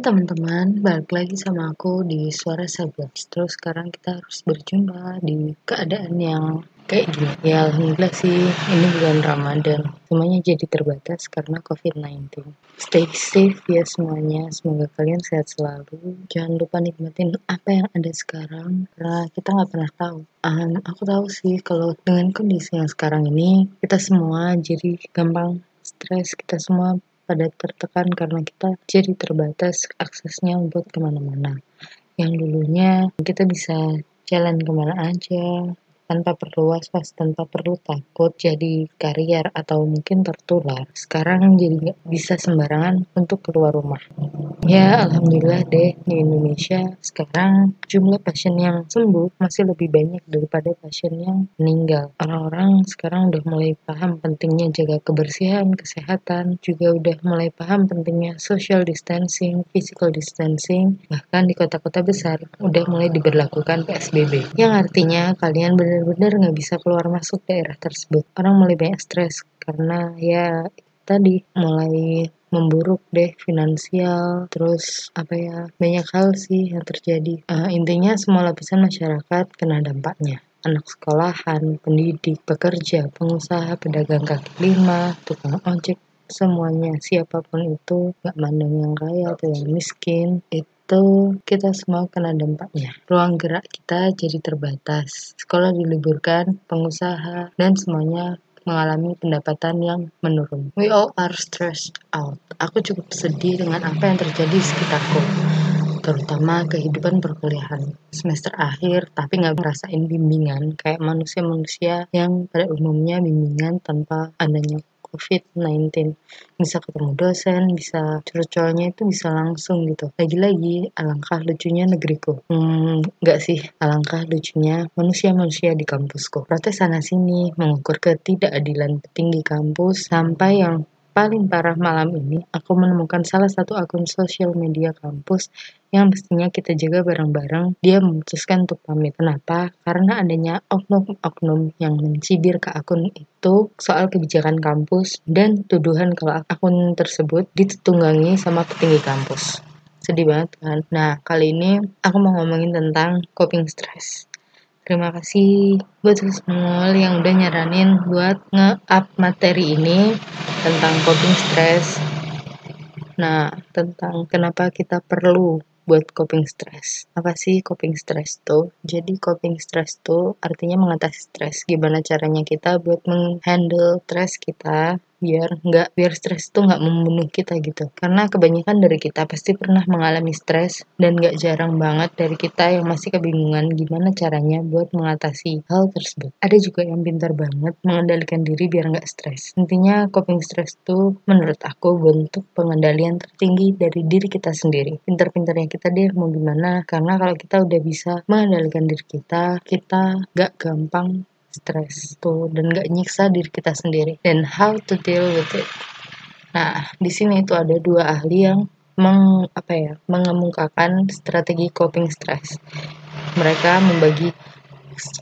Teman-teman, balik lagi sama aku di Suara Sabar. Terus sekarang kita harus berjumpa di keadaan yang kayak gini. Ya alhamdulillah sih, ini bulan Ramadan. Semuanya jadi terbatas karena COVID-19. Stay safe ya semuanya, semoga kalian sehat selalu. Jangan lupa nikmatin apa yang ada sekarang, karena kita nggak pernah tahu. Um, aku tahu sih kalau dengan kondisi yang sekarang ini, kita semua jadi gampang stres, kita semua pada tertekan karena kita jadi terbatas aksesnya buat ke mana-mana. Yang dulunya kita bisa jalan ke mana aja, tanpa perlu was-was, tanpa perlu takut jadi karier atau mungkin tertular. Sekarang jadi bisa sembarangan untuk keluar rumah. Ya, alhamdulillah deh di Indonesia sekarang jumlah pasien yang sembuh masih lebih banyak daripada pasien yang meninggal. Orang-orang sekarang udah mulai paham pentingnya jaga kebersihan, kesehatan, juga udah mulai paham pentingnya social distancing, physical distancing, bahkan di kota-kota besar udah mulai diberlakukan PSBB. Yang artinya kalian benar benar-benar nggak bisa keluar masuk daerah tersebut. Orang mulai banyak stres karena ya tadi mulai memburuk deh finansial terus apa ya banyak hal sih yang terjadi. Uh, intinya semua lapisan masyarakat kena dampaknya. Anak sekolahan, pendidik, pekerja, pengusaha, pedagang kaki lima, tukang ojek, semuanya. Siapa pun itu nggak mandang yang kaya atau yang miskin itu itu kita semua kena dampaknya. Ruang gerak kita jadi terbatas. Sekolah diliburkan, pengusaha, dan semuanya mengalami pendapatan yang menurun. We all are stressed out. Aku cukup sedih dengan apa yang terjadi di sekitarku terutama kehidupan perkuliahan semester akhir tapi nggak ngerasain bimbingan kayak manusia-manusia yang pada umumnya bimbingan tanpa adanya COVID-19 bisa ketemu dosen bisa curcolnya itu bisa langsung gitu. Lagi-lagi alangkah lucunya negeriku. Hmm, nggak sih. Alangkah lucunya manusia-manusia di kampusku. Protes sana sini mengukur ketidakadilan petinggi kampus. Sampai yang paling parah malam ini, aku menemukan salah satu akun sosial media kampus yang mestinya kita jaga bareng-bareng. Dia memutuskan untuk pamit. Kenapa? Karena adanya oknum-oknum yang mencibir ke akun itu soal kebijakan kampus dan tuduhan kalau akun tersebut ditunggangi sama petinggi kampus. Sedih banget kan? Nah, kali ini aku mau ngomongin tentang coping stress. Terima kasih buat semua yang udah nyaranin buat nge-up materi ini tentang coping stress. Nah, tentang kenapa kita perlu buat coping stress. Apa sih coping stress tuh? Jadi coping stress tuh artinya mengatasi stres. Gimana caranya kita buat menghandle stres kita biar nggak biar stres itu nggak membunuh kita gitu. Karena kebanyakan dari kita pasti pernah mengalami stres dan nggak jarang banget dari kita yang masih kebingungan gimana caranya buat mengatasi hal tersebut. Ada juga yang pintar banget mengendalikan diri biar nggak stres. Intinya coping stress itu menurut aku bentuk pengendalian tertinggi dari diri kita sendiri. Pintar-pintarnya kita deh mau gimana karena kalau kita udah bisa mengendalikan diri kita kita nggak gampang stres tuh dan gak nyiksa diri kita sendiri dan how to deal with it. Nah, di sini itu ada dua ahli yang meng, apa ya, mengemukakan strategi coping stress. Mereka membagi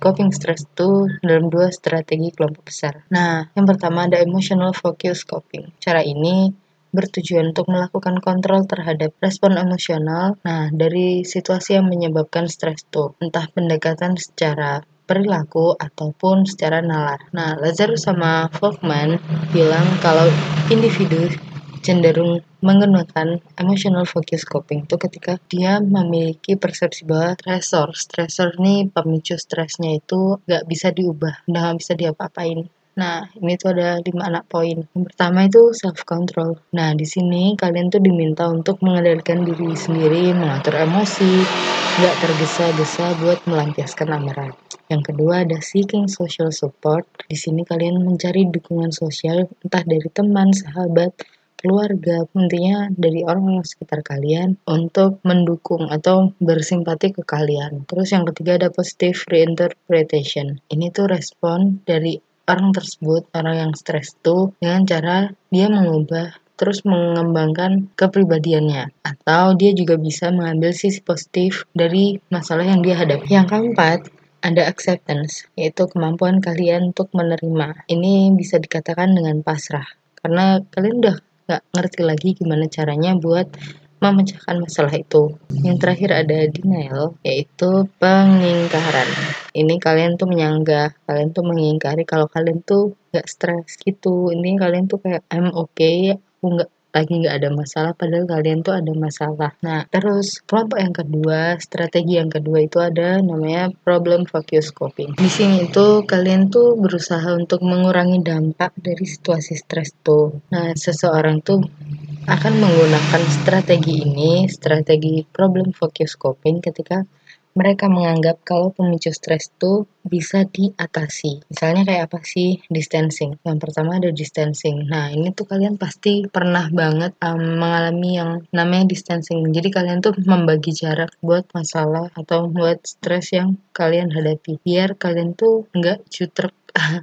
coping stress itu dalam dua strategi kelompok besar. Nah, yang pertama ada emotional focus coping. Cara ini bertujuan untuk melakukan kontrol terhadap respon emosional. Nah, dari situasi yang menyebabkan stres itu, entah pendekatan secara perilaku ataupun secara nalar. Nah, Lazarus sama Folkman bilang kalau individu cenderung menggunakan emotional focus coping itu ketika dia memiliki persepsi bahwa stressor, stressor ini pemicu stresnya itu gak bisa diubah, udah gak bisa diapa-apain. Nah, ini tuh ada lima anak poin. Yang pertama itu self control. Nah, di sini kalian tuh diminta untuk mengendalikan diri sendiri, mengatur emosi, nggak tergesa-gesa buat melampiaskan amarah. Yang kedua ada seeking social support. Di sini kalian mencari dukungan sosial entah dari teman, sahabat, keluarga, intinya dari orang sekitar kalian untuk mendukung atau bersimpati ke kalian. Terus yang ketiga ada positive reinterpretation. Ini tuh respon dari orang tersebut, orang yang stres tuh dengan cara dia mengubah terus mengembangkan kepribadiannya atau dia juga bisa mengambil sisi positif dari masalah yang dia hadapi. Yang keempat, ada acceptance, yaitu kemampuan kalian untuk menerima. Ini bisa dikatakan dengan pasrah, karena kalian udah gak ngerti lagi gimana caranya buat memecahkan masalah itu. Yang terakhir ada denial, yaitu pengingkaran. Ini kalian tuh menyanggah, kalian tuh mengingkari kalau kalian tuh gak stres gitu. Ini kalian tuh kayak I'm okay, aku nggak lagi nggak ada masalah padahal kalian tuh ada masalah. Nah, terus kelompok yang kedua, strategi yang kedua itu ada namanya problem focus coping. Di sini itu kalian tuh berusaha untuk mengurangi dampak dari situasi stres tuh. Nah, seseorang tuh akan menggunakan strategi ini, strategi problem focus coping ketika mereka menganggap kalau pemicu stres itu bisa diatasi. Misalnya kayak apa sih? Distancing. Yang pertama ada distancing. Nah, ini tuh kalian pasti pernah banget um, mengalami yang namanya distancing. Jadi kalian tuh membagi jarak buat masalah atau buat stres yang kalian hadapi. Biar kalian tuh nggak jutrek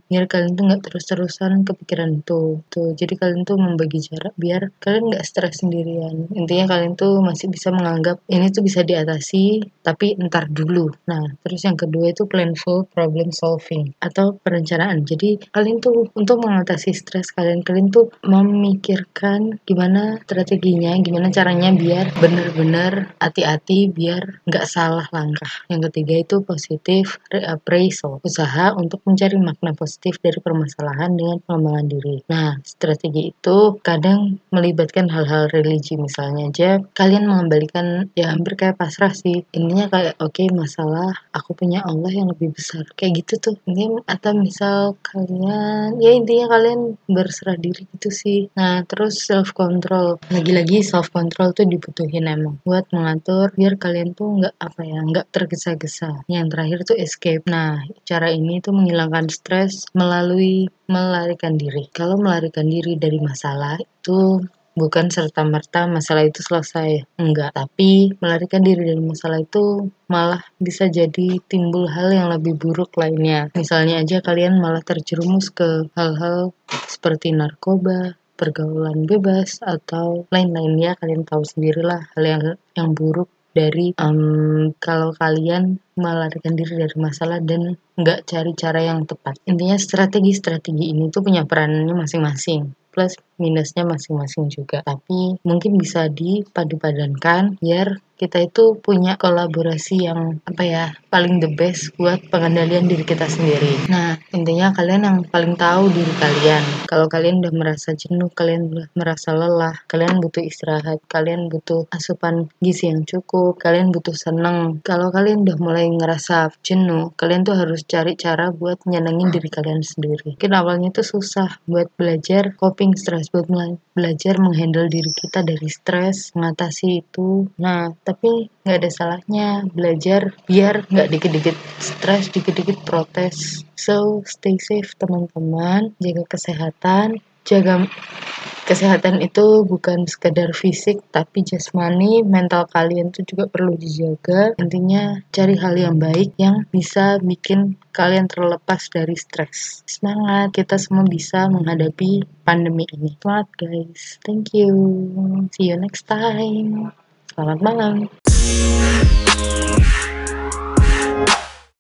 biar kalian tuh nggak terus-terusan kepikiran itu tuh. Jadi kalian tuh membagi jarak biar kalian nggak stres sendirian. Intinya kalian tuh masih bisa menganggap ini tuh bisa diatasi tapi ntar dulu. Nah terus yang kedua itu planful problem solving atau perencanaan. Jadi kalian tuh untuk mengatasi stres kalian kalian tuh memikirkan gimana strateginya gimana caranya biar bener-bener hati-hati biar nggak salah langkah. Yang ketiga itu positif reappraisal usaha untuk mencari makna positif dari permasalahan dengan pengembangan diri. Nah, strategi itu kadang melibatkan hal-hal religi misalnya aja kalian mengembalikan ya hampir kayak pasrah sih. Intinya kayak oke okay, masalah aku punya Allah yang lebih besar. Kayak gitu tuh. Ini atau misal kalian ya intinya kalian berserah diri gitu sih. Nah, terus self control. Lagi-lagi self control tuh dibutuhin emang buat mengatur biar kalian tuh nggak apa ya, nggak tergesa-gesa. Yang terakhir tuh escape. Nah, cara ini tuh menghilangkan stres melalui melarikan diri. Kalau melarikan diri dari masalah itu bukan serta-merta masalah itu selesai. Enggak, tapi melarikan diri dari masalah itu malah bisa jadi timbul hal yang lebih buruk lainnya. Misalnya aja kalian malah terjerumus ke hal-hal seperti narkoba, pergaulan bebas atau lain-lainnya kalian tahu sendirilah hal yang yang buruk dari um, kalau kalian melarikan diri dari masalah dan nggak cari cara yang tepat. Intinya strategi-strategi ini tuh punya perannya masing-masing plus minusnya masing-masing juga. Tapi mungkin bisa dipadu-padankan biar kita itu punya kolaborasi yang apa ya paling the best buat pengendalian diri kita sendiri. Nah intinya kalian yang paling tahu diri kalian. Kalau kalian udah merasa jenuh, kalian udah merasa lelah, kalian butuh istirahat, kalian butuh asupan gizi yang cukup, kalian butuh seneng. Kalau kalian udah mulai ngerasa jenuh, kalian tuh harus cari cara buat nyenengin diri kalian sendiri. Mungkin awalnya tuh susah buat belajar coping stress, buat belajar menghandle diri kita dari stres, mengatasi itu. Nah tapi nggak ada salahnya belajar biar nggak dikit-dikit stres dikit-dikit protes. So stay safe teman-teman. Jaga kesehatan. Jaga kesehatan itu bukan sekedar fisik tapi jasmani mental kalian tuh juga perlu dijaga. Intinya cari hal yang baik yang bisa bikin kalian terlepas dari stres. Semangat kita semua bisa menghadapi pandemi ini. Semangat guys. Thank you. See you next time selamat malam